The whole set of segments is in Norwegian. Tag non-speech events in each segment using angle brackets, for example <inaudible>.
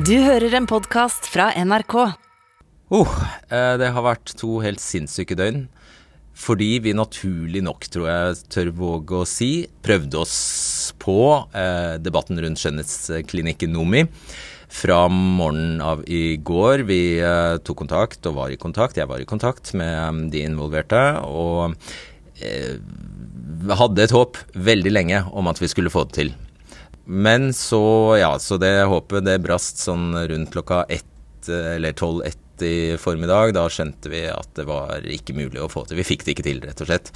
Du hører en podkast fra NRK. Oh, eh, det har vært to helt sinnssyke døgn. Fordi vi naturlig nok, tror jeg tør våge å si, prøvde oss på eh, debatten rundt skjønnhetsklinikken Nomi. Fra morgenen av i går. Vi eh, tok kontakt og var i kontakt. Jeg var i kontakt med de involverte. Og hadde et håp veldig lenge om at vi skulle få det til. Men så, ja, så det håpet det brast sånn rundt klokka ett eh, eller tolv-ett i formiddag. Da skjønte vi at det var ikke mulig å få til. Vi fikk det ikke til, rett og slett.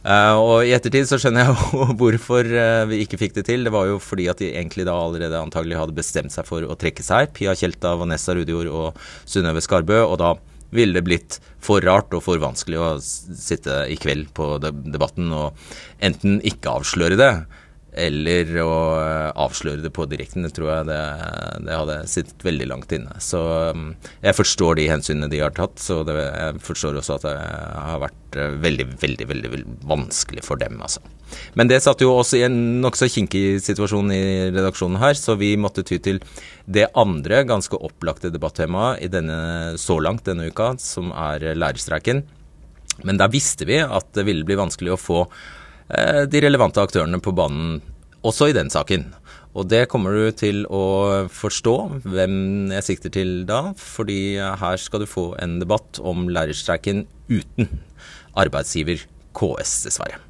Uh, og i ettertid så skjønner jeg <laughs> jo hvorfor uh, vi ikke fikk det til. Det var jo fordi at de egentlig da allerede antagelig hadde bestemt seg for å trekke seg. Pia Tjelta, Vanessa Rudjord og Synnøve Skarbø. Og da ville det blitt for rart og for vanskelig å sitte i kveld på debatten og enten ikke avsløre det, eller å eh, avsløre det på direkten. Det tror jeg det, det, hadde sittet veldig langt inne. Så mm, jeg forstår de hensynene de har tatt, så det, jeg forstår også at det har vært eh, veldig, veldig, veldig, vanskelig for dem, altså. Men det satte jo oss i en nokså kinkig situasjon i redaksjonen her, så vi måtte ty til det andre ganske opplagte debattemaet i denne, så langt denne uka, som er lærerstreiken. Men der visste vi at det ville bli vanskelig å få de relevante aktørene på banen også i den saken. Og det kommer du til å forstå hvem jeg sikter til da, fordi her skal du få en debatt om lærerstreiken uten arbeidsgiver KS, dessverre.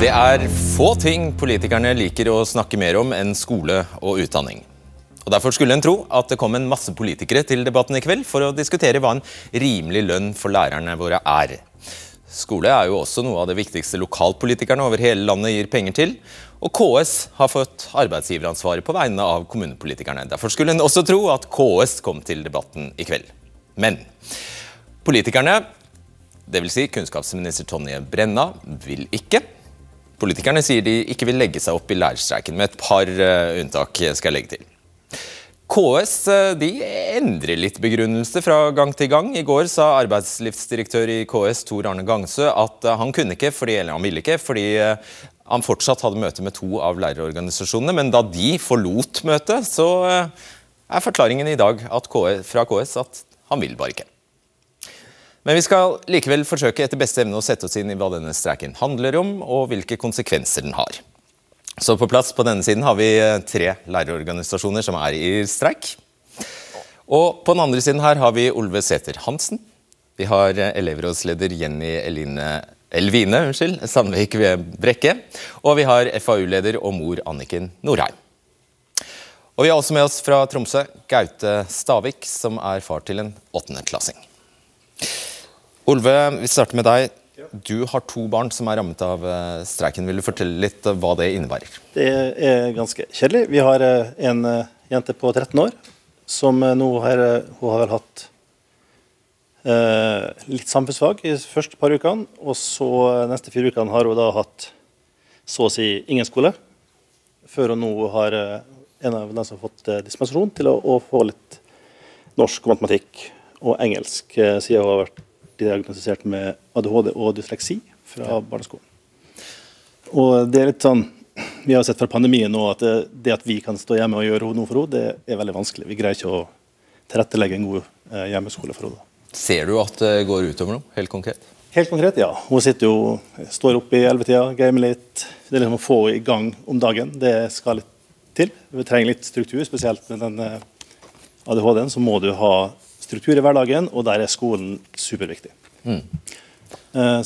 Det er få ting politikerne liker å snakke mer om enn skole og utdanning. Og Derfor skulle en tro at det kom en masse politikere til debatten i kveld for å diskutere hva en rimelig lønn for lærerne våre er. Skole er jo også noe av det viktigste lokalpolitikerne over hele landet gir penger til. Og KS har fått arbeidsgiveransvaret på vegne av kommunepolitikerne. Derfor skulle en også tro at KS kom til debatten i kveld. Men politikerne, dvs. Si kunnskapsminister Tonje Brenna, vil ikke. Politikerne sier de ikke vil legge seg opp i lærerstreiken, med et par uh, unntak skal jeg legge til. KS eh, endrer litt begrunnelse fra gang til gang. I går sa arbeidslivsdirektør i KS Tor Arne Gangsø at eh, han kunne ikke, fordi, eller han ville ikke, fordi eh, han fortsatt hadde møte med to av lærerorganisasjonene. Men da de forlot møtet, så er forklaringen i dag KS, fra KS at han vil bare ikke. Men vi skal likevel forsøke etter beste evne å sette oss inn i hva denne streiken handler om, og hvilke konsekvenser den har. Så på plass på denne siden har vi eh, tre lærerorganisasjoner som er i streik. Og på den andre siden her har vi Olve Sæther Hansen. Vi har eh, elevrådsleder Jenny Eline, Elvine unnskyld, Sandvik ved Brekke. Og vi har FAU-leder og mor Anniken Norheim. Og vi har også med oss fra Tromsø Gaute Stavik, som er far til en åttendeklassing. Olve, vi starter med deg. Du har to barn som er rammet av eh, streiken. Vil du fortelle litt eh, hva det innebærer? Det er ganske kjedelig. Vi har eh, en jente på 13 år som nå har, hun har vel hatt eh, litt samfunnsfag i første par ukene. Og så neste fire ukene har hun da hatt så å si ingen skole. Før hun nå har en av dem som har fått dispensasjon til å, å få litt norsk, matematikk og engelsk, siden hun har vært diagnostisert med ADHD og dysleksi fra barneskolen. Og det er litt sånn Vi har sett fra pandemien nå at det, det at vi kan stå hjemme og gjøre noe for henne, det er veldig vanskelig. Vi greier ikke å tilrettelegge en god eh, hjemmeskole for henne. Ser du at det går utover noe, helt konkret? Helt konkret, ja. Hun sitter jo, står oppe i ellevetida, gamer litt. Det er liksom å få i gang om dagen. Det skal litt til. Vi trenger litt struktur, spesielt med den eh, ADHD-en. Så må du ha struktur i hverdagen, og der er skolen superviktig. Mm.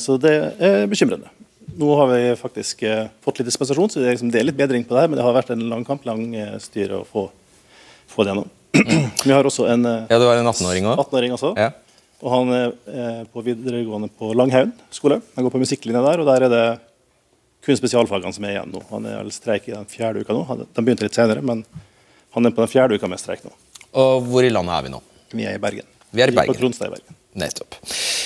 Så det er bekymrende. Nå har vi faktisk eh, fått litt dispensasjon, så det er, liksom, det er, litt bedring på det her, men det har vært en lang kamp, lang eh, styre å få, få det gjennom. Mm. <clears throat> vi har også en Ja, du har en 18-åring òg? 18-åring også. Ja. Og han er på videregående på Langhaugen skole. Han går på musikklinja der, og der er det kun spesialfagene som er igjen nå. Han er vel streik i den fjerde uka nå. De begynte litt senere, men han er på den fjerde uka med streik nå. Og hvor i landet er vi nå? Vi er i Bergen. Vi er i Bergen. På Kronstad i Bergen. Nettopp.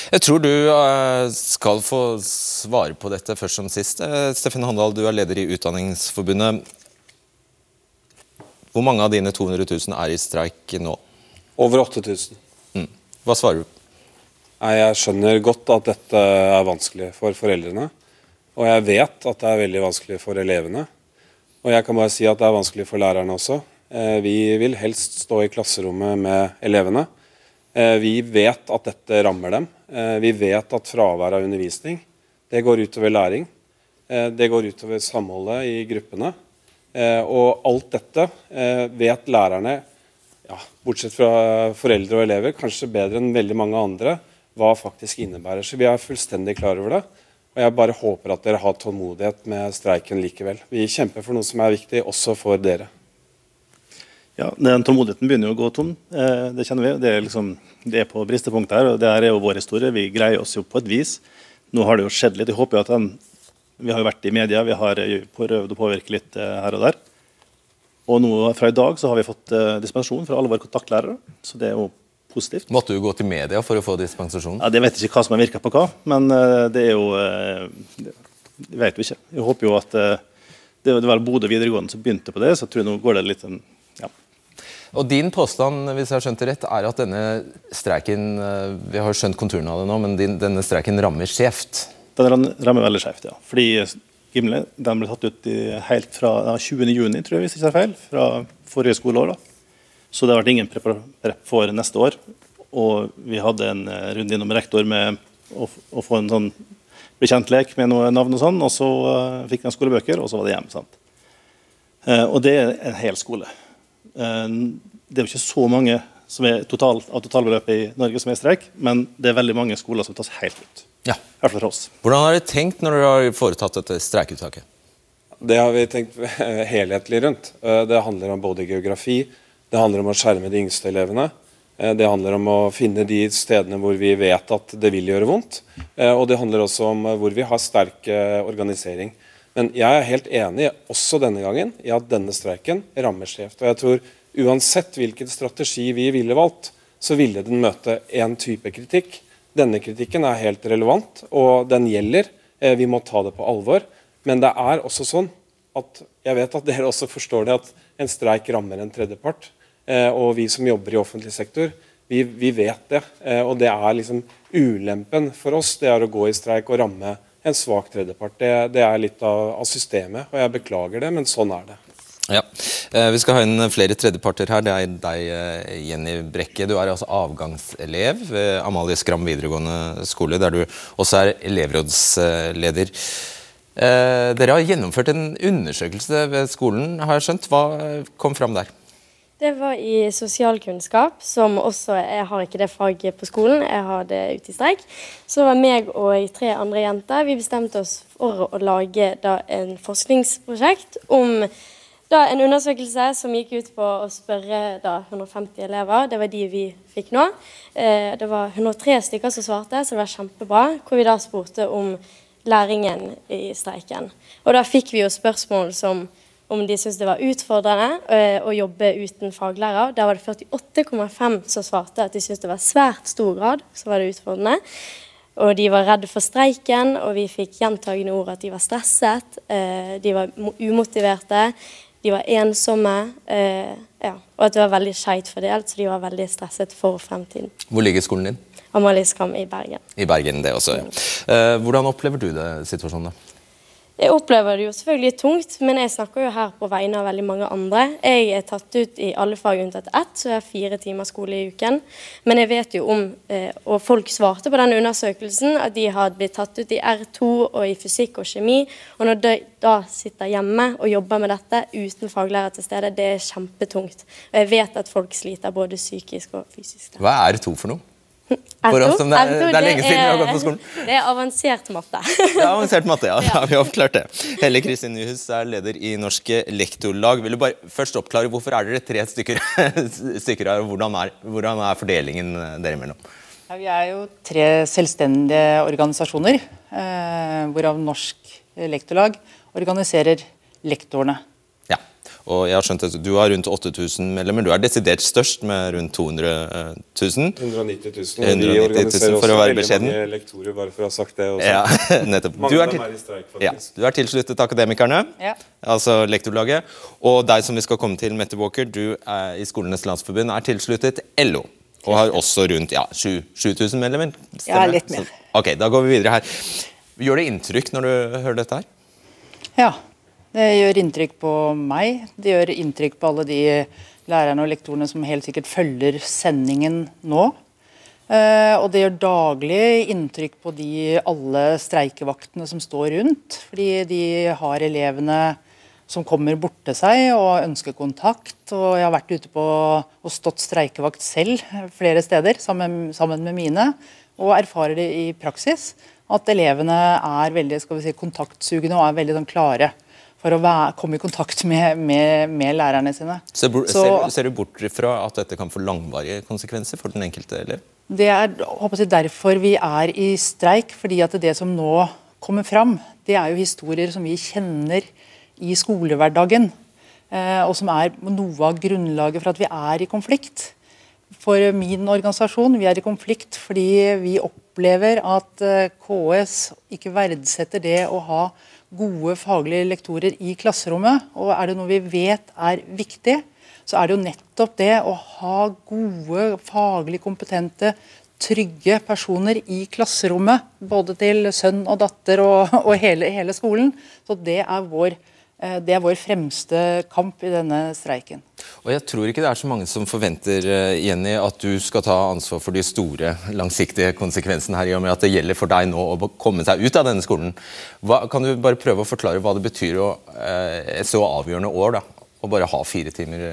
Jeg tror du uh, skal få svare på dette først som sist. Uh, Steffen Handal, du er leder i Utdanningsforbundet. Hvor mange av dine 200 000 er i streik nå? Over 8000. Mm. Hva svarer du? Jeg skjønner godt at dette er vanskelig for foreldrene. Og jeg vet at det er veldig vanskelig for elevene. Og jeg kan bare si at det er vanskelig for lærerne også. Eh, vi vil helst stå i klasserommet med elevene. Eh, vi vet at dette rammer dem. Eh, vi vet at fravær av undervisning det går utover læring. Det går utover samholdet i gruppene. Og alt dette vet lærerne, ja, bortsett fra foreldre og elever, kanskje bedre enn veldig mange andre, hva faktisk innebærer. Så vi er fullstendig klar over det. Og jeg bare håper at dere har tålmodighet med streiken likevel. Vi kjemper for noe som er viktig, også for dere. Ja, den Tålmodigheten begynner jo å gå tom. Eh, det kjenner vi. Det er, liksom, det er på bristepunktet her. og Det her er jo vår historie. Vi greier oss jo på et vis. Nå har det jo skjedd litt. Jeg håper jo at den, Vi har jo vært i media, vi har prøvd å påvirke litt eh, her og der. Og nå fra i dag så har vi fått eh, dispensasjon fra alle våre kontaktlærere. Så det er jo positivt. Måtte du gå til media for å få dispensasjon? Ja, Det vet jeg ikke hva som har virka på hva, men det er jo Det vet vi ikke. Jeg håper jo at Det var Bodø videregående som begynte på det, så jeg tror nå går det litt en ja. Og Din påstand hvis jeg har skjønt det rett, er at denne streiken Vi har skjønt konturene av det nå, men din, denne streiken rammer skjevt? Den rammer veldig skjevt, ja. Fordi Gimle den ble tatt ut i, helt fra ja, 20.6, tror jeg, hvis jeg ikke tar feil. Fra forrige skoleår. da. Så det har vært ingen prep for neste år. Og vi hadde en eh, runde innom rektor med å, å få en sånn bekjentlek med noe navn og sånn, og så uh, fikk han skolebøker, og så var det hjem. sant? Uh, og det er en hel skole. Uh, det er jo ikke så mange som er total, av totalbeløpet i Norge som er i streik, men det er veldig mange skoler som tas helt ut. Ja. I hvert fall for oss. Hvordan har dere tenkt når dere har foretatt dette streikeuttaket? Det har vi tenkt <laughs> helhetlig rundt. Det handler om både geografi, det handler om å skjerme de yngste elevene. Eh, det handler om å finne de stedene hvor vi vet at det vil gjøre vondt. Eh, og det handler også om hvor vi har sterk eh, organisering. Men jeg er helt enig også denne gangen i at denne streiken rammer skjevt. Og jeg tror uansett hvilken strategi vi ville valgt, så ville den møte én type kritikk. Denne kritikken er helt relevant, og den gjelder. Vi må ta det på alvor. Men det er også sånn at jeg vet at <laughs> dere også forstår det, at en streik rammer en tredjepart. Eh, og vi som jobber i offentlig sektor, vi, vi vet det. Eh, og det er liksom ulempen for oss, det er å gå i streik og ramme en svak tredjepart. Det, det er litt av, av, systemet, og jeg beklager det, men sånn er det. Ja, eh, Vi skal ha inn flere tredjeparter her. Det er deg, Jenny Brekke. Du er altså avgangselev ved Amalie Skram videregående skole, der du også er elevrådsleder. Dere har gjennomført en undersøkelse ved skolen, har jeg skjønt. Hva kom fram der? Det var i sosialkunnskap, som også Jeg har ikke det faget på skolen, jeg har det ute i streik. Så var meg og tre andre jenter. Vi bestemte oss for å lage da, en forskningsprosjekt om da, en undersøkelse som gikk ut på å spørre da, 150 elever. Det var de vi fikk nå. Eh, det var 103 stykker som svarte, så det var kjempebra. Hvor vi da spurte om læringen i streiken. Og da fikk vi jo spørsmål som om de syntes det var utfordrende uh, å jobbe uten faglærer. Der var det 48,5 som svarte at de syntes det var svært stor grad så var det utfordrende. Og de var redde for streiken, og vi fikk gjentagende ord at de var stresset. Uh, de var umotiverte, de var ensomme. Uh, ja, og at det var veldig skeivt fordelt, så de var veldig stresset for fremtiden. Hvor ligger skolen din? Amalie Skam i Bergen. I Bergen, det også, ja. Hvordan opplever du det situasjonen? da? Jeg opplever det jo selvfølgelig tungt, men jeg snakker jo her på vegne av veldig mange andre. Jeg er tatt ut i alle fag unntatt ett, så jeg har fire timer skole i uken. Men jeg vet jo om, eh, og folk svarte på den undersøkelsen, at de hadde blitt tatt ut i R2 og i fysikk og kjemi. Og når de da sitter hjemme og jobber med dette uten faglærer til stede, det er kjempetungt. Og jeg vet at folk sliter både psykisk og fysisk. Hva er R2 for noe? For oss som det, er, det er lenge siden vi har gått på skolen. Det er avansert matte. det er avansert matte, ja. <laughs> Da har vi oppklart det. Helle Kristin Nyhus er leder i Norske Lektorlag. Vil du bare først oppklare Hvorfor er dere tre stykker, <laughs> stykker her, og hvordan er, hvordan er, fordelingen dere imellom? Ja, vi er jo tre selvstendige organisasjoner, eh, hvorav Norsk Lektorlag organiserer lektorene. Og jeg har skjønt at Du har rundt 8000 medlemmer. Du er desidert størst med rundt 200 000. 190 000. 190 000 for å være beskjeden. Mange lektorer, bare for å ha sagt det også. Ja, <laughs> nettopp. Mange du er, til... er i streik, faktisk. Ja, du er tilsluttet Akademikerne, ja. altså lektorlaget. Og deg som vi skal komme til, Mette Walker, du er i Skolenes landsforbund er tilsluttet LO. Og har også rundt ja, 7000 medlemmer? Stemmer? Ja, litt mer. Så, ok, Da går vi videre her. Gjør det inntrykk når du hører dette her? Ja. Det gjør inntrykk på meg. Det gjør inntrykk på alle de lærerne og lektorene som helt sikkert følger sendingen nå. Eh, og det gjør daglig inntrykk på de alle streikevaktene som står rundt. Fordi de har elevene som kommer borte seg og ønsker kontakt. Og jeg har vært ute på og stått streikevakt selv flere steder sammen, sammen med mine, og erfarer det i praksis. At elevene er veldig si, kontaktsugende og er veldig sånn, klare for å være, komme i kontakt med, med, med lærerne sine. Ser, ser, ser, du bort fra at dette kan få langvarige konsekvenser for den enkelte elev? Det er jeg, derfor vi er i streik. fordi at det som nå kommer fram, det er jo historier som vi kjenner i skolehverdagen. Eh, og som er noe av grunnlaget for at vi er i konflikt. For min organisasjon vi er i konflikt fordi vi opplever at eh, KS ikke verdsetter det å ha gode faglige lektorer i klasserommet. Og er det noe vi vet er viktig, så er det jo nettopp det å ha gode, faglig kompetente, trygge personer i klasserommet. Både til sønn og datter og, og hele, hele, skolen. Så det er, vår, eh, det er vår fremste kamp i denne streiken. Og Jeg tror ikke det er så mange som forventer eh, Jenny, at du skal ta ansvar for de store, langsiktige konsekvensene her, i og med at det gjelder for deg nå å komme seg ut av denne skolen. Hva, kan du bare prøve å forklare hva det betyr å, eh, et så avgjørende år da, å bare ha fire timer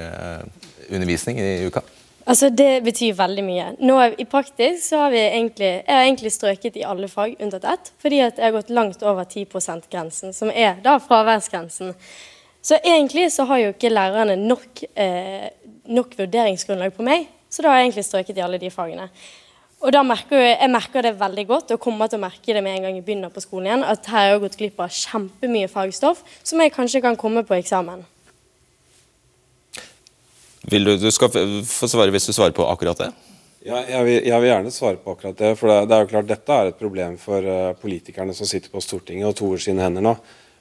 undervisning i uka? Altså, Det betyr veldig mye. Nå I praktisk så har vi egentlig, jeg har egentlig strøket i alle fag unntatt ett, fordi at jeg har gått langt over 10 %-grensen, som er da fraværsgrensen. Så egentlig så har jo ikke lærerne nok, eh, nok, vurderingsgrunnlag på meg, så da har jeg egentlig strøket i alle de fagene. Og da merker jeg, jeg merker det veldig godt, og kommer til å merke det med en gang jeg begynner på skolen igjen, at her har jeg gått glipp av kjempemye fagstoff som jeg kanskje kan komme på eksamen. Vil du, du skal få svare hvis du svarer på akkurat det. Ja, jeg vil, jeg vil, gjerne svare på akkurat det. for det, det, er jo klart Dette er et problem for uh, politikerne som sitter på Stortinget og toer sine hender nå.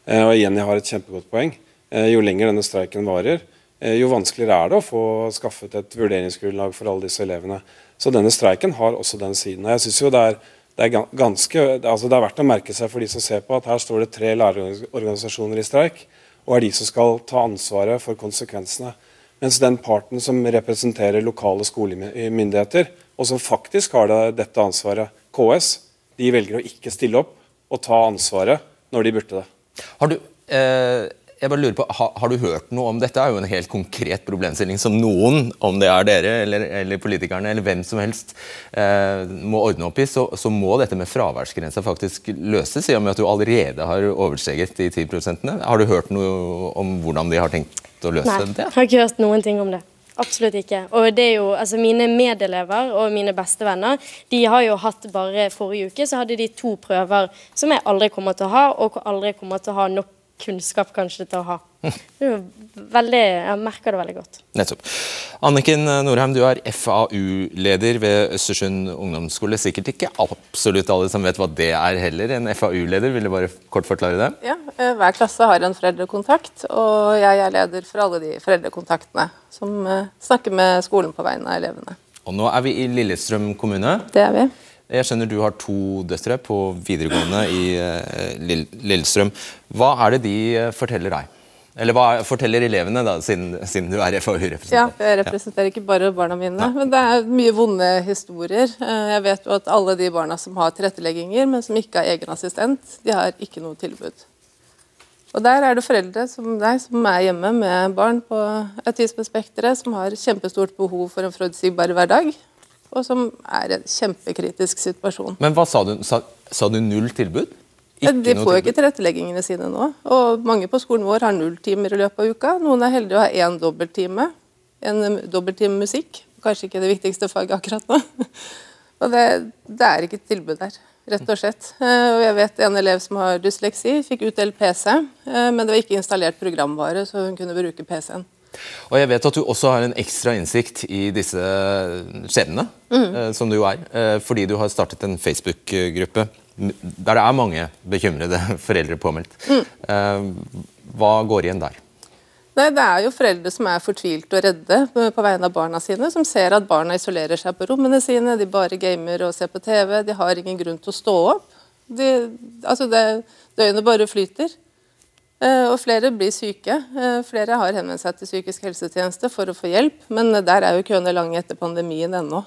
Uh, og Jenny har et kjempegodt poeng. Uh, jo lenger denne streiken varer, jo vanskeligere er det å få skaffet et vurderingsgrunnlag for alle disse elevene. Så denne streiken har også den siden. og jeg synes jo det er, det er ganske, altså det er verdt å merke seg for de som ser på at her står det tre lærerorganisasjoner i streik, og er de som skal ta ansvaret for konsekvensene. Mens den parten som representerer lokale skolemyndigheter, og som faktisk har det, dette ansvaret, KS, de velger å ikke stille opp og ta ansvaret når de burde det. Har du, eh, jeg bare lurer på, har, har, du hørt noe om dette? er jo en helt konkret problemstilling som noen, om det er dere eller, eller politikerne eller hvem som helst, eh, må ordne opp i. Så, så, må dette med fraværsgrensa faktisk løses, i og med at du allerede har oversteget de 10% Har du hørt noe om hvordan de har tenkt å løse Nei, det? Nei, har ikke hørt noen ting om det. Absolutt ikke. Og det er jo, altså Mine medelever og mine bestevenner de har jo hatt bare forrige uke så hadde de to prøver som jeg aldri kommer til å ha, og aldri kommer til å ha nok kunnskap kanskje til å ha. Veldig, jeg merker det veldig godt. Nettopp. Anniken Norheim, du er FAU-leder ved Østersund ungdomsskole. Sikkert ikke absolutt alle som vet hva det er heller. En FAU-leder, vil du bare kort forklare det? Ja, eh, Hver klasse har en foreldrekontakt, og jeg er leder for alle de foreldrekontaktene som eh, snakker med skolen på vegne av elevene. Og Nå er vi i Lillestrøm kommune. Det er vi. Jeg skjønner du har to døtre på videregående i eh, Lillestrøm. Hva er det de eh, forteller deg? Eller hva forteller elevene, da, siden, siden du er FAU-representant? Ja, jeg representerer ikke bare barna mine, Nei. men det er mye vonde historier. Eh, jeg vet jo at alle de barna som har tilrettelegginger, men som ikke har egen assistent, de har ikke noe tilbud. Og Der er det foreldre som deg som er hjemme med barn på autismespekteret, som har kjempestort behov for en forutsigbar hverdag og som er en kjempekritisk situasjon. Men hva sa du? Sa, sa du null tilbud? Ikke de får jo ikke tilretteleggingene sine nå. Og mange på skolen vår har null timer i løpet av uka. Noen er heldige å ha én dobbelttime. En dobbelttime musikk. Kanskje ikke det viktigste faget akkurat nå. <laughs> Og det, det er ikke et tilbud der, rett og slett. Eh, og jeg vet en elev som har dysleksi, fikk utdelt PC, eh, men det var ikke installert programvare, så hun kunne bruke PC-en. Og jeg vet at du også har en ekstra innsikt i disse skjebnene, mm. Eh, som du jo er, eh, fordi du har startet en Facebook-gruppe der det er mange bekymrede <laughs> foreldre påmeldt. Mm. Eh, hva går igjen der? Nei, Det er jo foreldre som er fortvilt og redde på vegne av barna sine, som ser at barna isolerer seg på rommene sine, de bare gamer og ser på TV, de har ingen grunn til å stå opp. De, altså det, Døgnet bare flyter. Eh, og flere blir syke. Eh, flere har henvendt seg til psykisk helsetjeneste for å få hjelp, men der er jo køene lange etter pandemien ennå.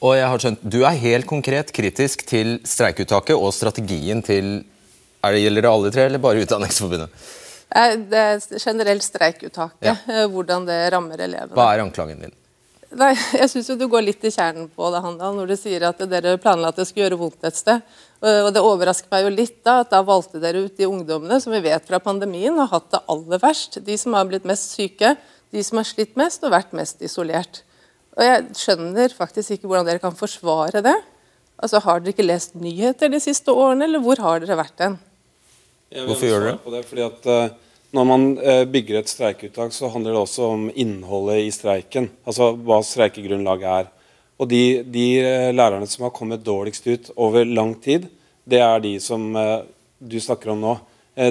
Og jeg har skjønt, Du er helt konkret kritisk til streikeuttaket og strategien til er det, Gjelder det alle tre, eller bare Utdanningsforbundet? Eh, det er generelt streikuttaket, ja. hvordan det rammer elevene. Hva er anklagen din? Nei, jeg syns du går litt i kjernen på det, Handal, når du sier at dere planla at det skulle gjøre vondt et sted. Og Det overrasker meg jo litt da, at da valgte dere ut de ungdommene som vi vet fra pandemien har hatt det aller verst. De som har blitt mest syke, de som har slitt mest og vært mest isolert. Og Jeg skjønner faktisk ikke hvordan dere kan forsvare det. Altså, Har dere ikke lest nyheter de siste årene, eller hvor har dere vært hen? Hvorfor gjør dere det? det? Fordi at uh, Når man uh, bygger et streikeuttak, så handler det også om innholdet i streiken. Altså hva streikegrunnlaget er. Og de, de uh, lærerne som har kommet dårligst ut over lang tid, det er de som du snakker om nå.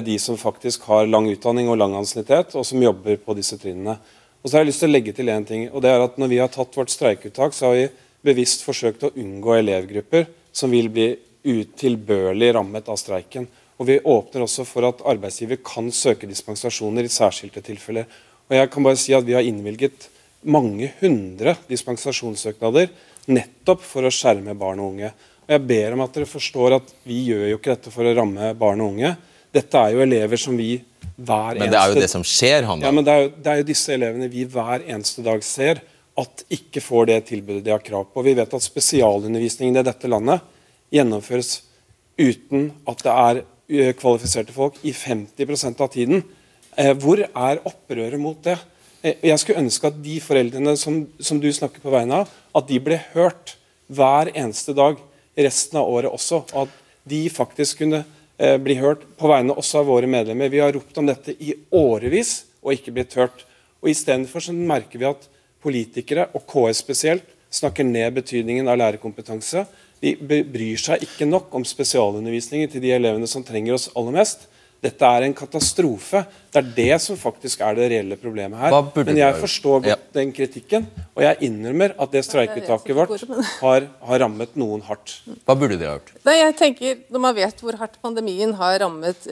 De som faktisk har lang utdanning og lang ansiennitet, og som jobber på disse trinnene. Og så har jeg lyst til å legge til en ting, og det er at Når vi har tatt vårt streikeuttak, så har vi bevisst forsøkt å unngå elevgrupper som vil bli utilbørlig rammet av streiken. Og Vi åpner også for at arbeidsgiver kan søke dispensasjoner i særskilte tilfeller. Og jeg kan bare si at Vi har innvilget mange hundre dispensasjonssøknader nettopp for å skjerme barn og unge. Og Jeg ber om at dere forstår at vi gjør jo ikke dette for å ramme barn og unge. Dette er jo elever som vi hver eneste Men det er jo det som skjer, han. Ja, men det er, jo, det er jo disse elevene vi hver eneste dag ser at ikke får det tilbudet de har krav på. Vi vet at spesialundervisningen i dette landet gjennomføres uten at det er kvalifiserte folk i 50% av tiden. Eh, hvor er opprøret mot det? Eh, jeg skulle ønske at de foreldrene som, som, du snakker på vegne av, at de ble hørt hver eneste dag resten av året også. At de faktisk kunne eh, bli hørt på vegne også av våre medlemmer. Vi har ropt om dette i årevis og ikke blitt hørt. Og Istedenfor merker vi at politikere, og KS spesielt, snakker ned betydningen av lærerkompetanse. De bryr seg ikke nok om spesialundervisningen til de elevene som trenger oss aller mest. Dette er en katastrofe. Det er det som faktisk er det reelle problemet her. Men jeg forstår godt ja. den kritikken, og jeg innrømmer at det streikeuttaket vårt har, har, rammet noen hardt. Hva burde de ha gjort? Nei, jeg tenker, Når man vet hvor hardt pandemien har rammet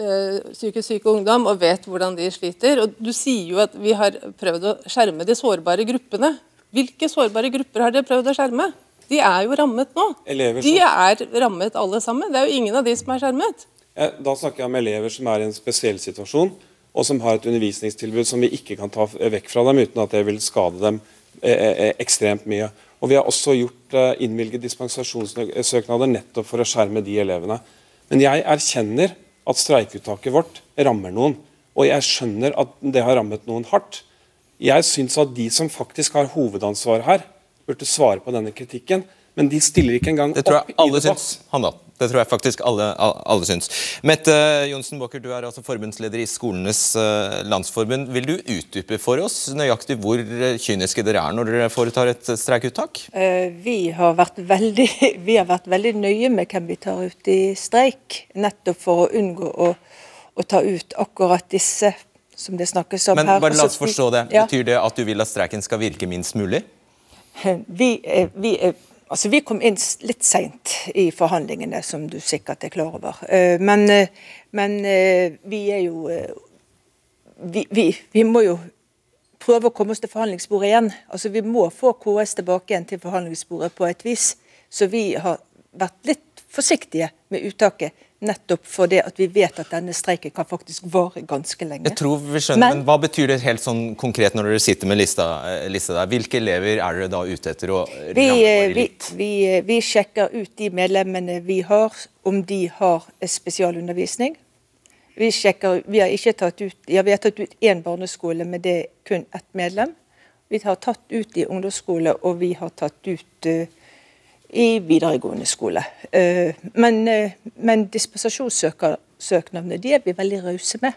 psykisk syke ungdom, og vet hvordan de sliter og Du sier jo at vi har prøvd å skjerme de sårbare gruppene. Hvilke sårbare grupper har dere prøvd å skjerme? De er jo rammet nå. Elever de er rammet alle sammen. Det er jo ingen av de som er skjermet. Da snakker jeg om elever som er i en spesiell situasjon, og som har et undervisningstilbud som vi ikke kan ta vekk fra dem uten at det vil skade dem eh, eh, eh, ekstremt mye. Og Vi har også gjort innvilget dispensasjonssøknader nettopp for å skjerme de elevene. Men jeg erkjenner at streikeuttaket vårt rammer noen. Og jeg skjønner at det har rammet noen hardt. Jeg syns at de som faktisk har hovedansvar her, burde svare på denne kritikken. Men de stiller ikke engang opp i. Det tror jeg alle syns. Handal. Det tror jeg faktisk alle, alle syns. Mette Johnsen Bakker, du er altså forbundsleder i Skolenes uh, landsforbund. Vil du utdype for oss nøyaktig hvor kyniske dere er når dere foretar et streikuttak? Uh, vi, har vært veldig, <laughs> vi har vært veldig nøye med hvem vi tar ut i streik, nettopp for å unngå å, å ta ut akkurat disse som det snakkes om Men, her. Men bare la oss forstå det. Ja. Betyr det at du vil at streiken skal virke minst mulig? <laughs> Vi, vi, altså vi kom inn litt seint i forhandlingene, som du sikkert er klar over. Eh, men, eh, men eh, vi er jo vi, vi, må jo prøve å komme oss til forhandlingsbordet igjen. Altså Vi må få KS tilbake igjen til forhandlingsbordet på et vis. Så vi har vært litt forsiktige med uttaket Nettopp fordi at vi vet at denne streiken kan faktisk vare ganske lenge. Jeg tror vi skjønner, men, men Hva betyr det helt sånn konkret når dere sitter med lista, eh, lista der? Hvilke elever er dere da ute etter å vi, litt? Vi, vi, vi, sjekker ut de medlemmene vi har, om de har spesialundervisning. Vi, sjekker, vi har ikke tatt ut, ja, vi har tatt ut én barneskole, men det er kun ett medlem. Vi har tatt ut i ungdomsskole, og vi har tatt ut uh, i videregående skole. Eh, men, eh, men dispensasjonssøknadene de er vi veldig rause med.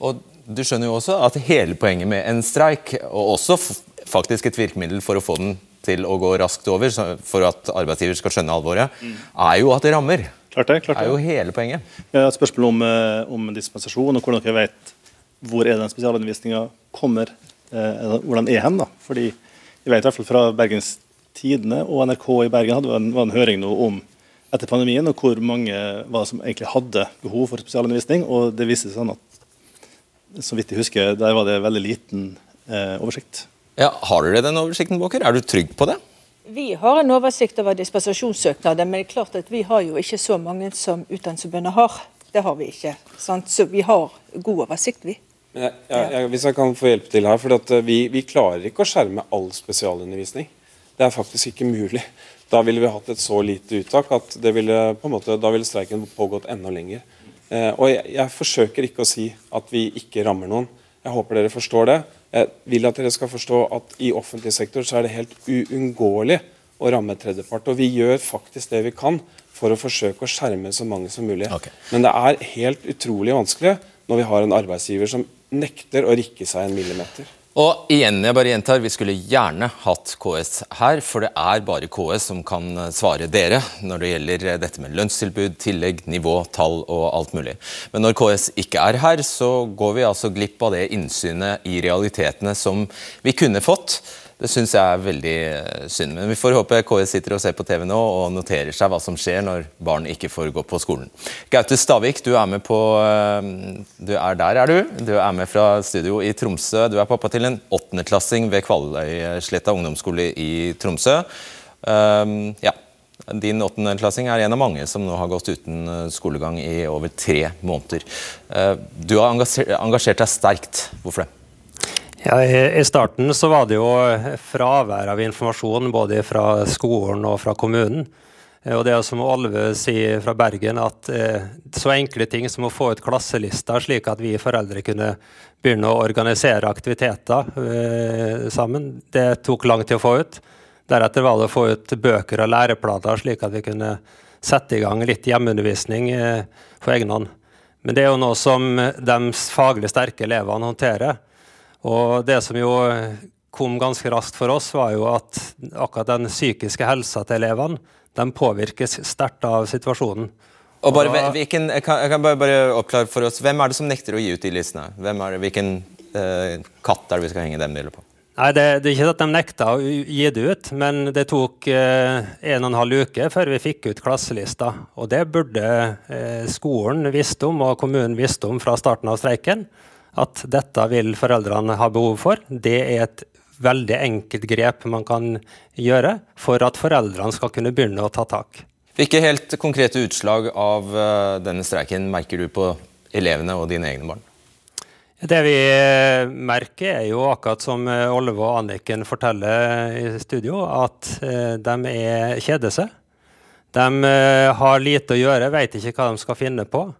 Og Du skjønner jo også at hele poenget med en streik, og også faktisk et virkemiddel for å få den til å gå raskt over, for at arbeidsgiver skal skjønne alvoret, er jo at det rammer. Klart det, klart det. er jo hele poenget. Jeg har et spørsmål om, eh, om dispensasjon, og hvordan dere vet hvor er den spesialundervisninga kommer, eh, hvordan er hen. da. Fordi jeg vet i hvert fall fra Bergens Tidene og NRK i Bergen hadde en, var en høring nå om etter pandemien, og hvor mange var som egentlig hadde behov for spesialundervisning. og Det viste seg sånn at så vidt jeg husker, der var det veldig liten eh, oversikt. Ja, Har dere den oversikten, Båker? Er du trygg på det? Vi har en oversikt over dispensasjonssøknader, men det er klart at vi har jo ikke så mange som Utdanningsforbundet har. Det har vi ikke. Sant? Så vi har god oversikt, vi. Jeg, jeg, jeg, hvis jeg kan få hjelpe til her, for eh, vi, vi, klarer ikke å skjerme all spesialundervisning. Det er faktisk ikke mulig. Da ville vi hatt et så lite uttak at ville, måte, da ville streiken pågått enda lenger. Eh, og jeg, jeg, forsøker ikke å si at vi ikke rammer noen. Jeg håper dere forstår det. Jeg vil at dere skal forstå at i offentlig sektor så er det helt uunngåelig å ramme tredjepart. Og vi gjør faktisk det vi kan for å forsøke å skjerme så mange som mulig. Okay. Men det er helt utrolig vanskelig når vi har en arbeidsgiver som nekter å rikke seg en millimeter. Og igjen, jeg bare gjentar, Vi skulle gjerne hatt KS her, for det er bare KS som kan svare dere når det gjelder dette med lønnstilbud, tillegg, nivå, tall og alt mulig. Men når KS ikke er her, så går vi altså glipp av det innsynet i realitetene som vi kunne fått. Det syns jeg er veldig eh, synd. Men vi får håpe KS sitter og ser på TV nå og noterer seg hva som skjer når barn ikke får gå på skolen. Gaute Stavik, du er med på eh, Du er der, er du? Du er med fra studio i Tromsø. Du er pappa til en åttendeklassing ved Kvaløysletta ungdomsskole i Tromsø. Um, ja. Din åttendeklassing er en av mange som nå har gått uten skolegang i over tre måneder. Du har engasjert deg sterkt. Hvorfor det? Ja, I starten så var det jo fravær av informasjon både fra skolen og fra kommunen. Eh, og det er som Olve sier fra Bergen, at eh, så enkle ting som å få ut klasselister, slik at vi foreldre kunne begynne å organisere aktiviteter eh, sammen, det tok lang tid å få ut. Deretter var det å få ut bøker og læreplater, slik at vi kunne sette i gang litt hjemmeundervisning for egen hånd. Men det er jo noe som de faglig sterke elevene håndterer. Og det som jo kom ganske raskt for oss, var jo at akkurat den psykiske helsa til elevene den påvirkes sterkt av situasjonen. Og bare, hvilken, jeg kan, jeg kan bare, bare, oppklare for oss, Hvem er det som nekter å gi ut de listene? Hvem er det, hvilken eh, katt er det vi skal henge dem bildet på? Nei, det, det, er ikke at de nekta å gi det ut, men det tok eh, en og en halv uke før vi fikk ut klasselista. Og det burde eh, skolen visst om, og kommunen visst om fra starten av streiken at dette vil foreldrene ha behov for. Det er et veldig enkelt grep man kan gjøre for at foreldrene skal kunne begynne å ta tak. Hvilke helt konkrete utslag av eh, denne streiken merker du på elevene og dine egne barn? Det vi eh, merker, er jo akkurat som eh, Olve og Anniken forteller i studio, at de er kjeder seg. De har lite å gjøre, vet ikke hva de skal finne på.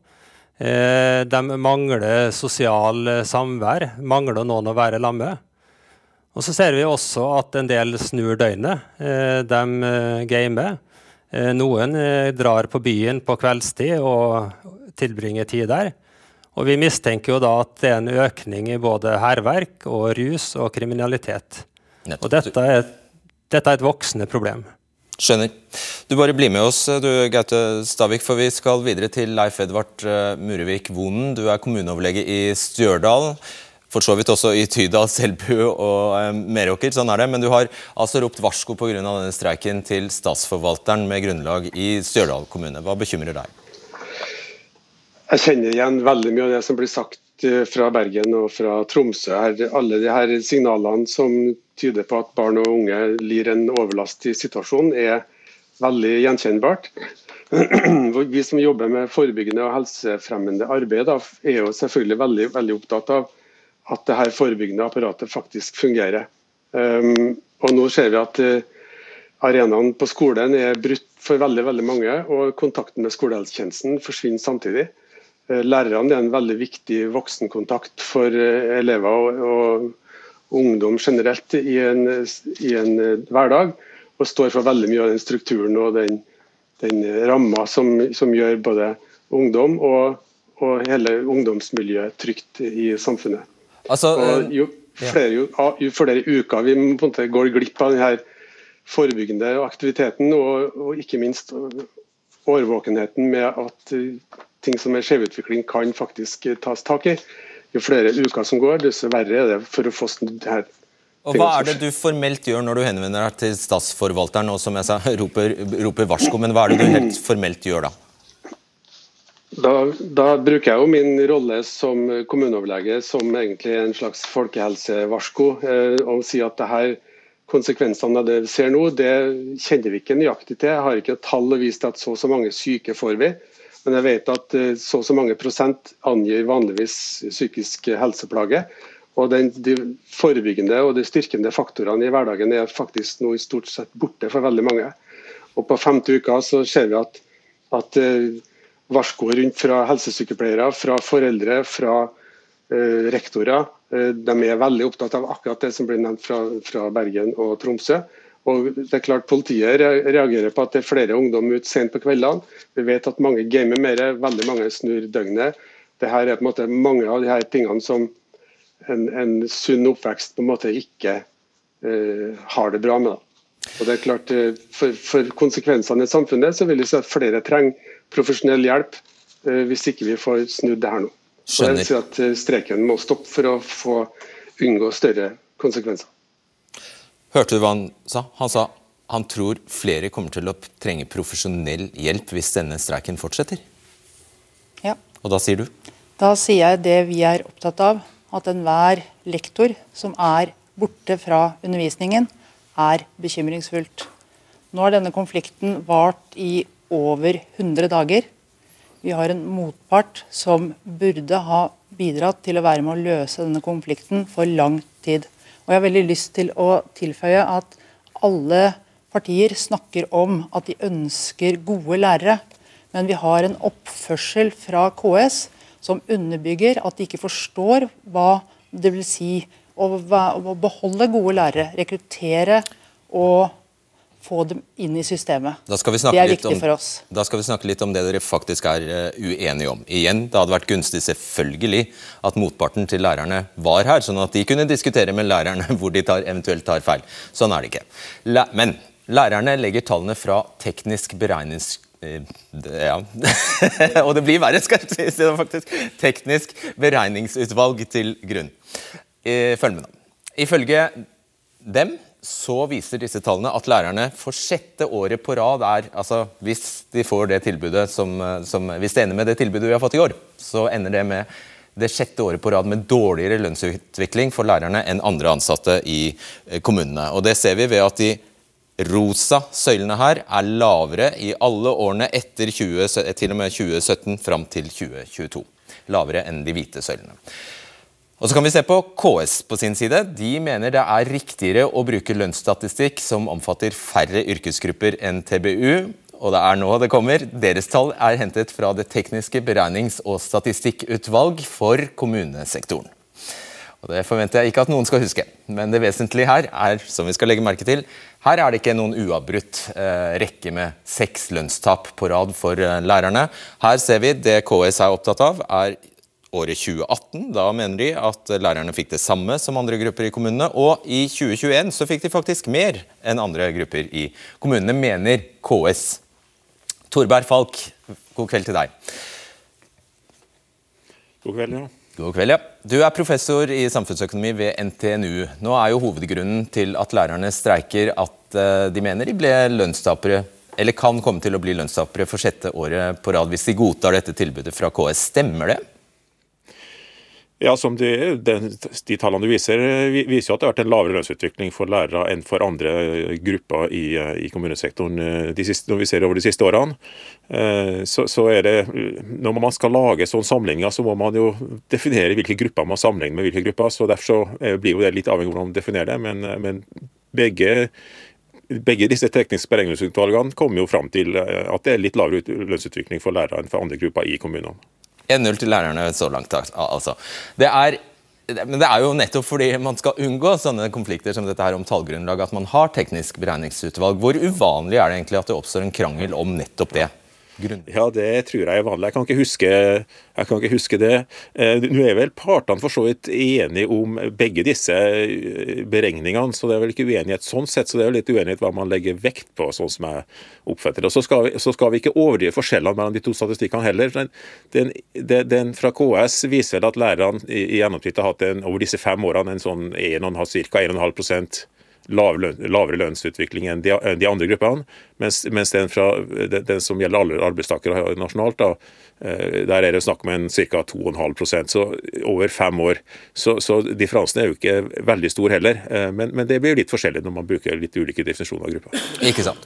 Eh, de mangler sosial eh, samvær, mangler noen å være sammen med. Og så ser vi også at en del snur døgnet. Eh, de gamer. Noen drar på byen på kveldstid og tilbringer tid der. Og vi mistenker jo da at det er en økning i både hærverk og rus og kriminalitet. Og dette er, dette er et voksende problem. Skjønner. Du bare blir med oss, du Gaute Stavik, for vi skal videre til Leif Edvard eh, Murevik Vonen. Du er kommuneoverlege i Stjørdal. For så vidt også i Tydal, Selbu og eh, Meråker. Sånn er det. Men du har altså ropt varsko pga. denne streiken til statsforvalteren med grunnlag i Stjørdal kommune. Hva bekymrer deg? Jeg kjenner igjen veldig mye av det som blir sagt Eh, fra Bergen og fra Tromsø. Alle de her signalene som tyder på at barn og unge lir en overlast i situasjonen, er veldig gjenkjennbart. <clears throat> Vi som jobber med forebyggende og helsefremmende arbeid, er jo selvfølgelig veldig, veldig, opptatt av at det her forebyggende apparatet faktisk fungerer. Um, og Nå ser vi at uh, arenaen på skolen er brutt for veldig, veldig mange, og kontakten med skolehelsetjenesten forsvinner samtidig. Eh, lærerne er en veldig viktig voksenkontakt for eh, elever og, og ungdom generelt i en, i en, eh, hverdag, og står for veldig mye av den strukturen og den, den ramma som, som, gjør både ungdom og, og, hele ungdomsmiljøet trygt i samfunnet. Altså, og jo, flere, jo, jo, flere uker vi går glipp av denne forebyggende aktiviteten, og, og ikke minst årvåkenheten med at ting som er skjevutvikling kan faktisk tas tak i. Jo flere uker som går, desto verre er det for å få snudd her. Og Hva er det du formelt gjør når du henvender deg til statsforvalteren og som jeg sa, <laughs> roper, roper varsko, men hva er det du helt formelt gjør da? Da, da, bruker jeg jo min rolle som kommuneoverlege som egentlig en slags folkehelsevarsko eh, og si at det her konsekvensene av det vi ser nå, det kjenner vi ikke nøyaktig til. Jeg har ikke tall å vise til at så og så mange syke får vi. Men jeg vet at eh, så og så mange prosent angir vanligvis psykisk helseplage. Og den, De forebyggende og de styrkende faktorene i hverdagen er faktisk nå i stort sett borte for veldig mange. Og På femte uka så ser vi at, at eh, varsko rundt fra helsesykepleiere, fra foreldre, fra eh, rektorer. Uh, de er veldig opptatt av akkurat det som blir nevnt fra, fra, Bergen og Tromsø. Og det er klart Politiet reagerer på at det er flere ungdom ute sent på kveldene. Vi vet at mange gamer mer, veldig mange snur døgnet. Det her er på en måte mange av de her tingene som en, en sunn oppvekst på en måte ikke uh, har det bra med. Og det er klart for, for konsekvensene i samfunnet så vil vi si at flere trenger profesjonell hjelp uh, hvis ikke vi får snudd det her nå. Så jeg sier at Streken må stoppe for å få unngå større konsekvenser. Hørte du hva han sa? Han sa han tror flere kommer til å trenge profesjonell hjelp hvis denne streiken fortsetter. Ja. Og da sier du? Da sier jeg det vi er opptatt av. At enhver lektor som er borte fra undervisningen, er bekymringsfullt. Nå har denne konflikten vart i over 100 dager. Vi har en motpart som burde ha bidratt til å være med å løse denne konflikten for lang tid. Og Jeg har veldig lyst til å tilføye at alle partier snakker om at de ønsker gode lærere. Men vi har en oppførsel fra KS som underbygger at de ikke forstår hva det vil si å, beholde gode lærere, rekruttere og få dem inn i systemet. det er viktig om, for oss. Da skal vi snakke litt om det dere faktisk er uh, uenige om. Igjen, Det hadde vært gunstig selvfølgelig at motparten til lærerne var her, sånn at de kunne diskutere med lærerne <laughs> hvor de tar, eventuelt tar feil. Sånn er det ikke. La, men lærerne legger tallene fra teknisk beregnings... Uh, ja. <laughs> og det blir verre, skal jeg si det faktisk. Teknisk beregningsutvalg til grunn. Uh, følg med, nå. Ifølge dem så viser disse tallene at lærerne for sjette året på rad er altså Hvis de får det tilbudet som, som, hvis det ender med det tilbudet vi har fått i år, så ender det med det sjette året på rad med dårligere lønnsutvikling for lærerne enn andre ansatte i eh, kommunene. Og Det ser vi ved at de rosa søylene her er lavere i alle årene etter 20, til og med 2017 fram til 2022. Lavere enn de hvite søylene. Og så kan vi se på KS på sin side. De mener det er riktigere å bruke lønnsstatistikk som omfatter færre yrkesgrupper enn TBU. Og det er nå det kommer. Deres tall er hentet fra Det tekniske beregnings- og statistikkutvalg for kommunesektoren. Og Det forventer jeg ikke at noen skal huske, men det vesentlige her er, som vi skal legge merke til, her er det ikke noen uavbrutt eh, rekke med seks lønnstap på rad for eh, lærerne. Her ser vi det KS er opptatt av, er året 2018. Da mener de at lærerne fikk det samme som andre grupper i kommunene. Og i 2021 så fikk de faktisk mer enn andre grupper i kommunene, mener KS. Torberg Falk, god kveld til deg. God kveld, ja. God kveld, ja. Du er professor i samfunnsøkonomi ved NTNU. Nå er jo hovedgrunnen til at lærerne streiker at eh, de mener de ble lønnstapere eller kan komme til å bli lønnstapere for sjette året på rad hvis de godtar dette tilbudet fra KS. Stemmer det? Ja, som de, de, de, tallene du viser, viser jo at det har vært en lavere lønnsutvikling for lærere enn for andre grupper i, i kommunesektoren de siste, når vi ser over de siste årene. Eh, så, så, er det, Når man skal lage sånne sammenligninger, så må man jo definere hvilke grupper man sammenligner med hvilke grupper. så Derfor så eh, blir jo det litt avhengig av hvordan man definerer det. Men, men begge begge disse tekniske beregningsutvalgene kommer jo fram til eh, at det er litt lavere lønnsutvikling for lærere enn for andre grupper i kommunene. 1-0 til lærerne så langt, altså. Det er, men det er jo nettopp fordi man skal unngå sånne konflikter som dette her om tallgrunnlag, at man har teknisk beregningsutvalg. Hvor uvanlig er det egentlig at det oppstår en krangel om nettopp det? Grunn? Ja, det tror jeg er vanlig. Jeg kan ikke huske, kan ikke huske det. Eh, nå er vel partene for så vidt enige om begge disse eh, beregningene, så det er vel ikke uenighet sånn sett. Så det er jo litt uenighet hva man legger vekt på, sånn som jeg oppfatter det. Og så skal, vi, så skal vi ikke overdrive forskjellene mellom de to statistikkene heller. Den, den, den fra KS viser vel at lærerne i, i gjennomsnitt har hatt en, over disse fem årene en sånn 1,5 ca. 1,5 lavere, lønnsutvikling enn de, andre gruppene. Mens, mens den, fra, den, som gjelder alle arbeidstakere nasjonalt, da, Eh, der er det snakk om ca. 2,5% så over fem år. Så, så, differansen er jo ikke veldig stor heller. Eh, men, men, det blir litt forskjellig når man bruker litt ulike definisjoner av grupper. Ikke sant.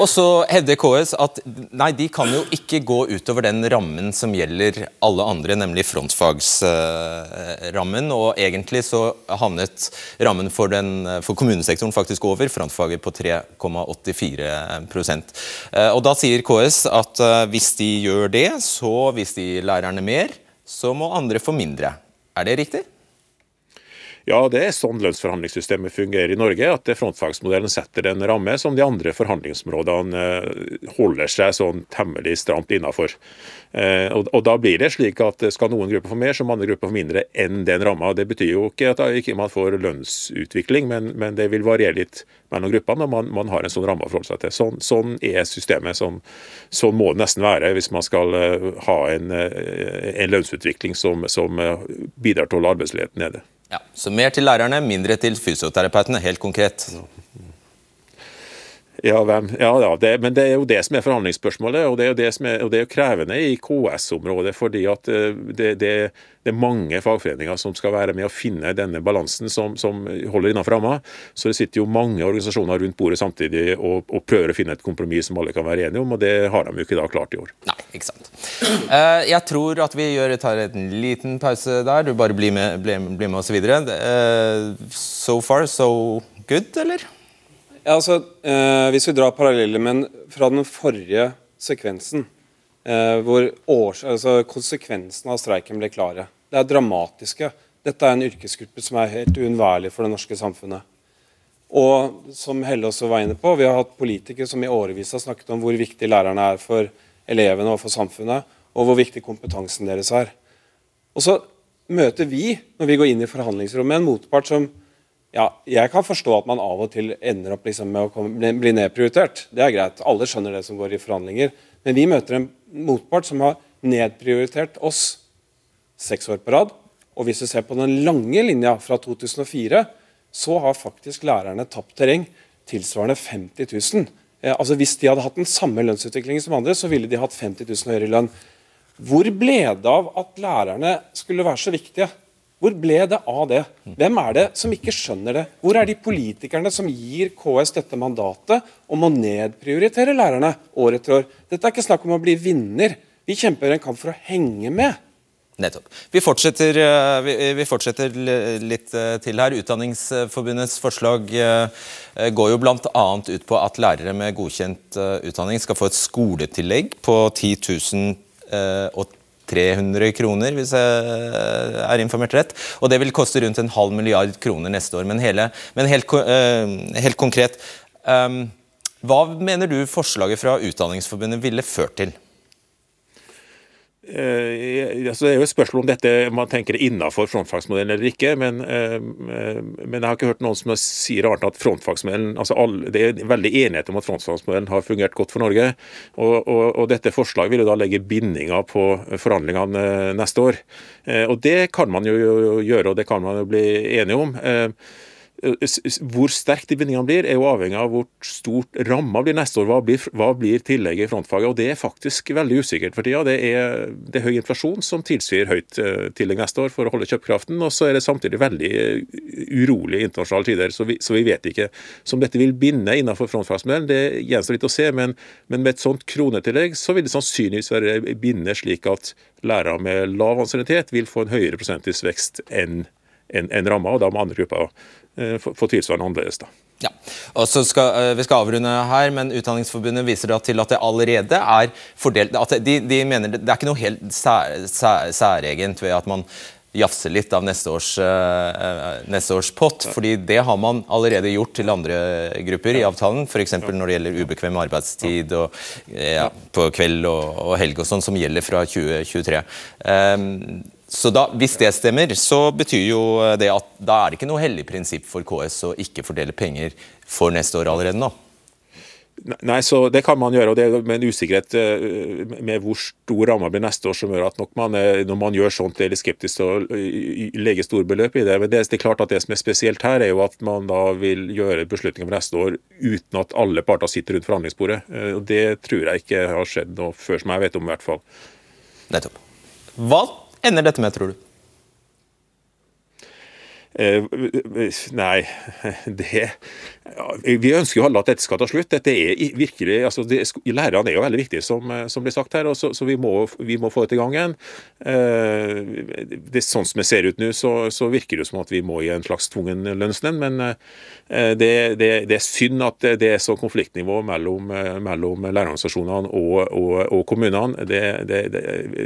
Og så hevder KS at nei, de kan jo ikke gå utover den rammen som gjelder alle andre, nemlig frontfagsrammen. Og egentlig så havnet rammen for, den, for kommunesektoren faktisk over frontfaget på 3,84 eh, Og da sier KS at hvis de gjør det, så hvis de lærerne mer, så må andre få mindre. Er det riktig? Ja, det er sånn lønnsforhandlingssystemet fungerer i Norge. At frontfagsmodellen setter en ramme som de andre forhandlingsområdene eh, holder seg sånn temmelig stramt innafor. Eh, og, Da blir det slik at skal noen grupper få mer, så må andre grupper få mindre enn den ramma. Det betyr jo ikke at ikke man får lønnsutvikling, men, det vil variere litt mellom gruppene når man, man, har en sånn ramme å forholde seg til. Sånn, sånn er systemet. Sånn, sånn, må det nesten være hvis man skal ha en, en lønnsutvikling som, som bidrar til å holde arbeidsledigheten nede. Ja, Så mer til lærerne, mindre til fysioterapeutene, helt konkret. Ja, hvem? ja, ja det, men det er jo det som er forhandlingsspørsmålet, og det er jo, det er, det er jo krevende i KS-området. fordi at eh, det, det, er mange fagforeninger som skal være med å finne denne balansen som, som holder innenfor ramma. Så det sitter jo mange organisasjoner rundt bordet samtidig og, og, prøver å finne et kompromiss som alle kan være enige om, og det har de jo ikke da klart i år. Nei, ikke sant. Uh, jeg tror at vi gjør, tar en liten pause der. Du bare blir med, blir, blir med oss videre. Uh, so far, so good, eller? Ja, altså, eh, Hvis vi drar parallellen fra den forrige sekvensen, eh, hvor års, altså, konsekvensene av streiken ble klare Det er dramatiske. Dette er en yrkesgruppe som er helt uunnværlig for det norske samfunnet. Og som Helle også var inne på, Vi har hatt politikere som i årevis har snakket om hvor viktig lærerne er for elevene og for samfunnet, og hvor viktig kompetansen deres er. Og så møter vi, når vi går inn i forhandlingsrommet, en motpart som ja, jeg kan forstå at man av og til ender opp liksom med å komme, bli nedprioritert. Det er greit. Alle skjønner det som går i forhandlinger. Men vi møter en motpart som har nedprioritert oss seks år på rad. Og hvis du ser på den lange linja fra 2004, så har faktisk lærerne tapt terreng tilsvarende 50 000. Eh, altså Hvis de hadde hatt den samme lønnsutviklingen som andre, så ville de hatt 50 000 høyere lønn. Hvor ble det av at lærerne skulle være så viktige? Hvor ble det av det? Hvem er det som ikke skjønner det? Hvor er de politikerne som gir KS dette mandatet om å nedprioritere lærerne år etter år? Dette er ikke snakk om å bli vinner. Vi kjemper en kamp for å henge med. Nettopp. Vi fortsetter, eh, vi fortsetter, litt eh, til her. Utdanningsforbundets forslag eh, går jo bl.a. ut på at lærere med godkjent utdanning skal få et skoletillegg på 10 000 og 300 kroner, hvis jeg er informert rett. Og det vil koste rundt en halv milliard kroner neste år. Men, hele, men helt, uh, helt, konkret, um, hva mener du forslaget fra Utdanningsforbundet ville ført til? Eh, altså det er jo et spørsmål om dette man tenker innenfor frontfagsmodellen eller ikke. Men, eh, men, jeg har ikke hørt noen som sier annet at frontfagsmodellen altså alle, Det er veldig enighet om at frontfagsmodellen har fungert godt for Norge. Og, og, og dette forslaget vil jo da legge bindinger på forhandlingene eh, neste år. Og det kan man jo gjøre, og det kan man jo bli enige om. Hvor sterkt de bindingene blir, er jo avhengig av hvor stort ramma blir neste år. Hva blir, hva blir tillegget i frontfaget? Og Det er faktisk veldig usikkert for tida. Det er, det er høy inflasjon som tilsier høyt eh, tillegg neste år for å holde kjøpekraften. Og så er det samtidig veldig eh, urolige internasjonale tider, så vi, så vi vet ikke. Som dette vil binde innenfor frontfagsmodellen, det gjenstår litt å se. Men, men, med et sånt kronetillegg så vil det sannsynligvis være binde slik at lærere med lav ansiennitet vil få en høyere prosentvis vekst enn en, en ramma, og da må andre grupper Eh, få tilsvarende annerledes. da. Ja, og så skal, eh, Vi skal avrunde her, men Utdanningsforbundet viser da til at det allerede er fordelt at de, de mener Det er ikke noe helt sær, sær, særegent ved at man jafser litt av neste års, uh, neste års pott. fordi det har man allerede gjort til andre grupper i avtalen. F.eks. når det gjelder ubekvem arbeidstid og, ja, på kveld og, og helg og sånn, som gjelder fra 2023. Um, så da, Hvis det stemmer, så betyr jo det at da er det ikke noe hellig prinsipp for KS å ikke fordele penger for neste år allerede nå? Nei, så Det kan man gjøre, og det er med en usikkerhet eh, med hvor stor ramma blir neste år, som gjør at man, når man gjør sånt, er litt skeptisk til å legge store beløp i det. Men det, det, er klart at det som er spesielt her, er jo at man da vil gjøre beslutninger for neste år uten at alle parter sitter rundt forhandlingsbordet. Eh, og Det tror jeg ikke har skjedd noe før, som jeg vet om i hvert fall. Nettopp. Hva ender dette med, tror du? Eh, nei, <laughs> det ja, Vi ønsker jo alle at dette skal ta slutt. Dette er virkelig, altså det, Lærerne er jo veldig viktige, som, eh, som blir sagt her. og så, så vi, må, vi, må, få dette i gang igjen. Eh, det, sånn som det ser ut nå, så, så, virker det som at vi må i en slags tvungen lønnsnemnd. Men eh, det, det, det, er synd at det er så konfliktnivå mellom, eh, mellom lærerorganisasjonene og, og, og kommunene.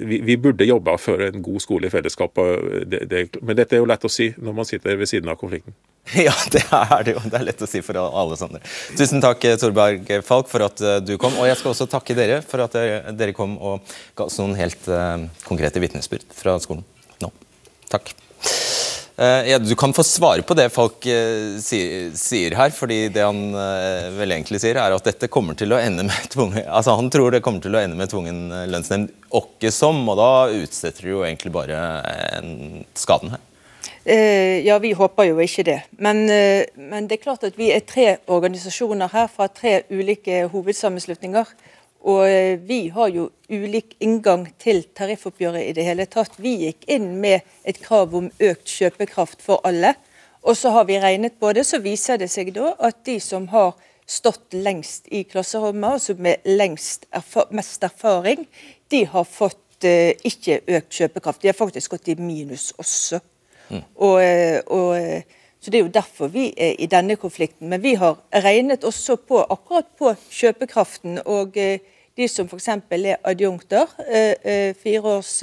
Vi, vi, burde jobba for en god skole i fellesskap. men dette er jo lett å si når man sitter ved siden av konflikten. <laughs> Ja, det er det jo. Det er lett å si for alle sånne. Tusen takk, Torberg Falk, for at eh, du kom. Og jeg skal også takke dere for at eh, dere kom og ga oss noen helt uh, konkrete vitnesbyrd fra skolen nå. Takk. Ja, du kan få svare på det folk sier, her, fordi det han vel egentlig sier, er at dette kommer til å ende med <laughs> tvungen, altså Han tror det kommer til å ende med tvungen lønnsnemnd åkke som, og da utsetter du jo egentlig bare skaden her. Eh, ja, vi håper jo ikke det. Men, eh, men, det er klart at vi er tre organisasjoner her fra tre ulike hovedsammenslutninger. Og eh, vi har jo ulik inngang til tariffoppgjøret i det hele tatt. Vi gikk inn med et krav om økt kjøpekraft for alle. Og så har vi regnet på det, så viser det seg da at de som har stått lengst i klasserommet, altså med lengst erfa mest erfaring, de har fått eh, ikke økt kjøpekraft. De har faktisk gått i minus også. Mm. Og, eh, og, eh, så Det er jo derfor vi er i denne konflikten. Men vi har regnet også på akkurat på kjøpekraften. og eh, de som f.eks. er adjunkter, fire års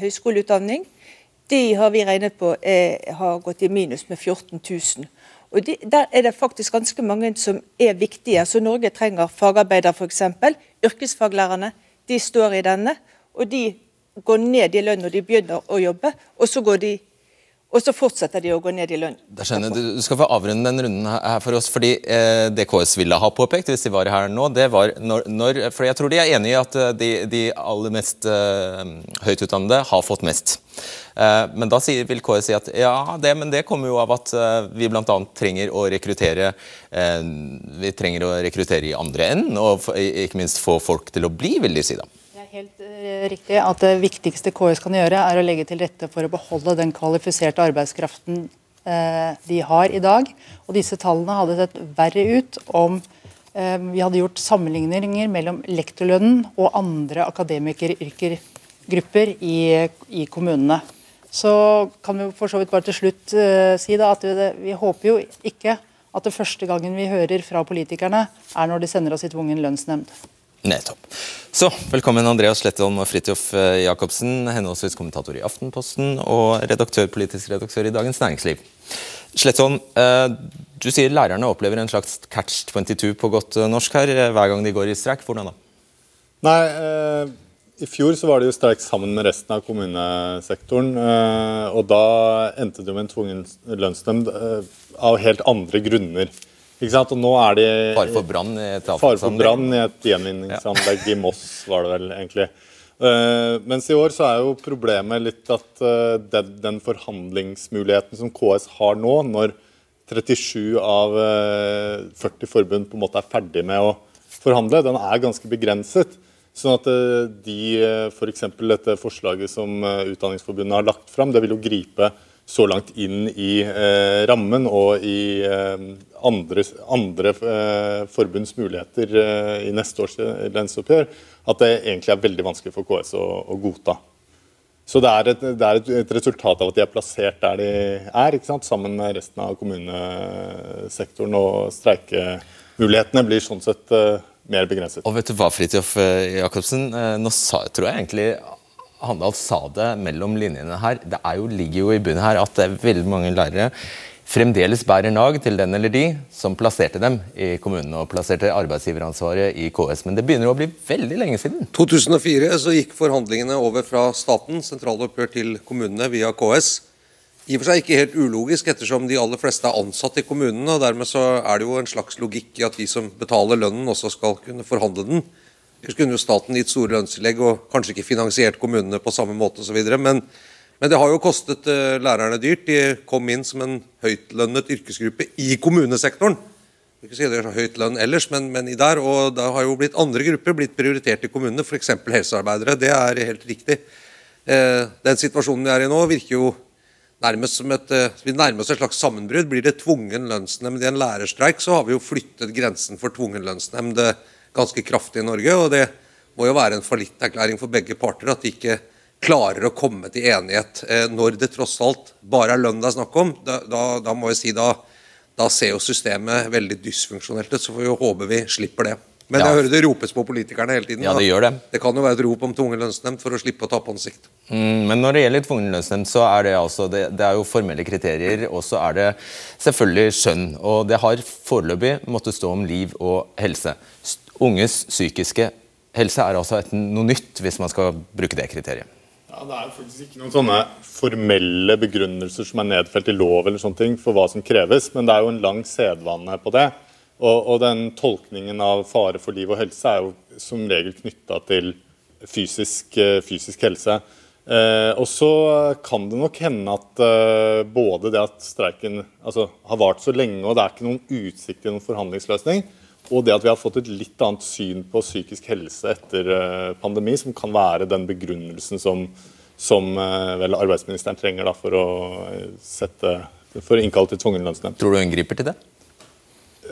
høyskoleutdanning, de har vi regnet på har gått i minus med 14 000. Og de, Der er det faktisk ganske mange som er viktige. Så Norge trenger fagarbeidere f.eks. Yrkesfaglærerne de står i denne. Og de går ned i lønn når de begynner å jobbe, og så går de og så fortsetter de å gå ned i lønn. Da skjønner Du skal få avrunde den runden her for oss. fordi eh, Det KS ville ha påpekt hvis de var her nå, det var når, når For jeg tror de er enig i at eh, de, de aller mest eh, høyt utdannede har fått mest. Eh, men da sier, vil KS si at ja, det, men det kommer jo av at eh, vi bl.a. trenger å rekruttere eh, Vi trenger å rekruttere i andre enden, og ikke minst få folk til å bli, vil de si da helt uh, riktig at det viktigste KS kan gjøre, er å legge til rette for å beholde den kvalifiserte arbeidskraften uh, de har i dag. Og disse tallene hadde sett verre ut om uh, vi hadde gjort sammenligninger mellom lektorlønnen og andre akademikeryrkergrupper i, i kommunene. Så kan vi for så vidt bare til slutt si da, at vi, vi håper jo ikke at det første gangen vi hører fra politikerne, er når de sender oss i tvungen lønnsnemnd. Nettopp. Så, velkommen Andreas Slettholm og Fridtjof eh, Jacobsen, henholdsvis kommentator i Aftenposten og redaktør, politisk redaktør i Dagens Næringsliv. Slettholm, eh, du sier lærerne opplever en slags catch 22 på godt eh, norsk her hver gang de går i streik. Hvordan da? Nei, I fjor så var det jo streik sammen med resten av kommunesektoren. Og da endte det jo med en tvungen lønnsnemnd av helt andre grunner. Ikke sant? Og nå er de Fare for brann i et avfallsanlegg? i et gjenvinningsanlegg i Moss, var det vel egentlig. Uh, mens i år så er jo problemet litt at uh, den, den, forhandlingsmuligheten som KS har nå, når 37 av uh, eh, 40 forbund på en måte er ferdig med å forhandle, den er ganske begrenset. Sånn at de, f.eks. For dette forslaget som Utdanningsforbundet har lagt fram, det vil jo gripe så langt inn i eh, rammen og i eh, andre, andre eh, forbunds muligheter eh, i neste års eh, lønnsoppgjør, at det egentlig er veldig vanskelig for KS å, å godta. Så det er, et, det er et, resultat av at de er plassert der de er, sammen med resten av kommunesektoren. Og streikemulighetene blir sånn sett uh, mer begrenset. Og vet du hva, Fridtjof Jacobsen, nå sa, tror jeg egentlig Handal sa det mellom linjene her. Det jo, ligger jo i bunnen her at det er veldig mange lærere fremdeles bærer nag til den eller de som plasserte dem i kommunen og plasserte arbeidsgiveransvaret i KS. Men det begynner å bli veldig lenge siden. 2004 så gikk forhandlingene over fra staten, sentraloppgjør, til kommunene via KS. I og for seg ikke helt ulogisk, ettersom de aller fleste er ansatt i kommunene. og Dermed så er det jo en slags logikk i at de som betaler lønnen, også skal kunne forhandle den. Ellers kunne jo staten gitt store lønnstillegg og kanskje ikke finansiert kommunene på samme måte osv. Men, men det har jo kostet uh, lærerne dyrt. De kom inn som en høytlønnet yrkesgruppe i kommunesektoren. Jeg vil ikke si det er så høyt lønn ellers, men, men i der, og da har jo blitt andre grupper blitt prioritert i kommunene, f.eks. helsearbeidere. Det er helt riktig. Uh, den situasjonen vi er i nå, virker jo nærmest som et, uh, vi nærmer et slags sammenbrudd. Blir det tvungen lønnsnemnd i en lærerstreik, så har vi jo flyttet grensen for tvungen lønnsnemnd ganske kraftig i Norge. og Det må jo være en fallitterklæring for begge parter at de ikke klarer å komme til enighet eh, når det tross alt bare er lønn det er snakk om. Da, da, da må jeg si da, da, ser jo systemet veldig dysfunksjonelt ut. Så får vi håpe vi slipper det. Men ja. jeg hører det ropes på politikerne hele tiden. Ja, Det gjør det. Det kan jo være et rop om tvungen lønnsnemnd for å slippe å tape ansikt. Mm, men når det gjelder tvungen lønnsnemnd, så er det altså det, det, er jo formelle kriterier, og så er det selvfølgelig skjønn. Og det har foreløpig måttet stå om liv og helse unges psykiske helse er altså noe nytt, hvis man skal bruke det kriteriet. Ja, Det er faktisk ikke noen sånne formelle begrunnelser som er nedfelt i lov eller sånne ting for hva som kreves, men det er jo en lang sedvane på det. Og, og den tolkningen av fare for liv og helse er jo som regel knytta til fysisk, eh, fysisk helse. Eh, og så kan det nok hende at eh, både det at streiken altså, har vart så lenge, og det er ikke noen utsikt til noen forhandlingsløsning, og det at vi har fått et litt annet syn på psykisk helse etter eh, pandemi, som kan være den begrunnelsen som, som eh, vel arbeidsministeren trenger da, for å eh, sette for å innkalle til tvungen lønnsnemnd. Tror du hun griper til det?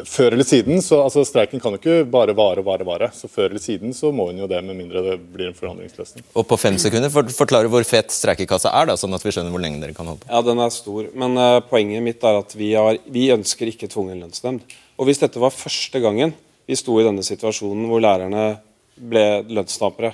Før eller siden, så altså Streiken kan jo ikke bare vare og vare, vare. Så før eller siden så må hun jo det, med mindre det blir en forhandlingsløsning. Og på fem sekunder, for, Forklare hvor fet streikekassa er, da, sånn at vi skjønner hvor lenge dere kan holde på. Ja, Den er stor. Men uh, poenget mitt er at vi, har, vi ønsker ikke tvungen lønnsnemnd. Og Hvis dette var første gangen vi sto i denne situasjonen hvor lærerne ble lønnstapere,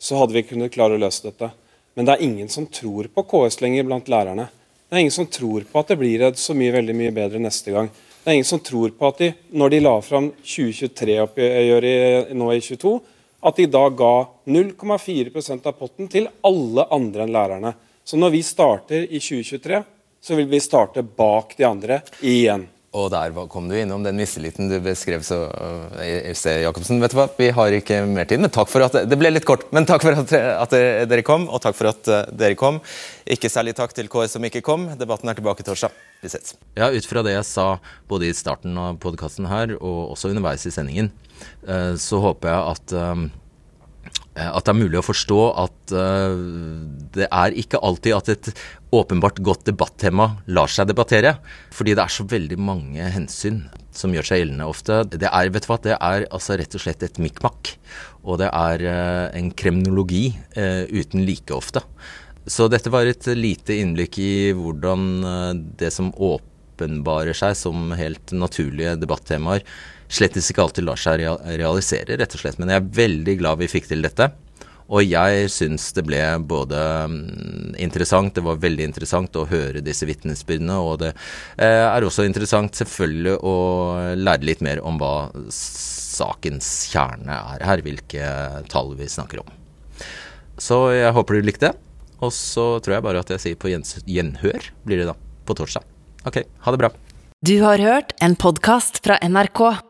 så hadde vi kunnet klare å løse dette. Men det er ingen som tror på KS lenger blant lærerne. Det er ingen som tror på at det blir så mye veldig mye bedre neste gang. Det er ingen som tror på at de, når de la fram 2023-oppgjøret nå i 2022, at de da ga 0,4% av potten til alle andre enn lærerne. Så når vi starter i 2023, så vil vi starte bak de andre igjen. Og der kom du innom den mistilliten du beskrev så uh, Jacobsen. Vet du hva, Vi har ikke mer tid, men takk for at det ble litt kort. Men takk for at, at dere kom, og takk for at uh, dere kom. Ikke særlig takk til KS som ikke kom. Debatten er tilbake torsdag. Vi ses. Ja, Ut fra det jeg sa både i starten av podkasten her, og også underveis i sendingen, uh, så håper jeg at at det er mulig å forstå at uh, det er ikke alltid at et åpenbart godt debattema lar seg debattere. Fordi det er så veldig mange hensyn som gjør seg gjeldende ofte. Det er vet du hva, det er altså rett og slett et mikmak. Og det er uh, en kremnologi uten like ofte. Så dette var et lite innblikk i hvordan det som åpenbarer seg som helt naturlige debattemaer, slett ikke alltid lar seg realisere, rett og slett. Men jeg er veldig glad vi fikk til dette. Og jeg syns det ble både mm, interessant, det var veldig interessant å høre disse vitnesbyrdene, og det eh, er også interessant selvfølgelig å lære litt mer om hva sakens kjerne er her, hvilke tall vi snakker om. Så jeg håper du likte. Og så tror jeg bare at jeg sier på gjenhør, blir det da, på torsdag. Ok, ha det bra. Du har hørt en podkast fra NRK.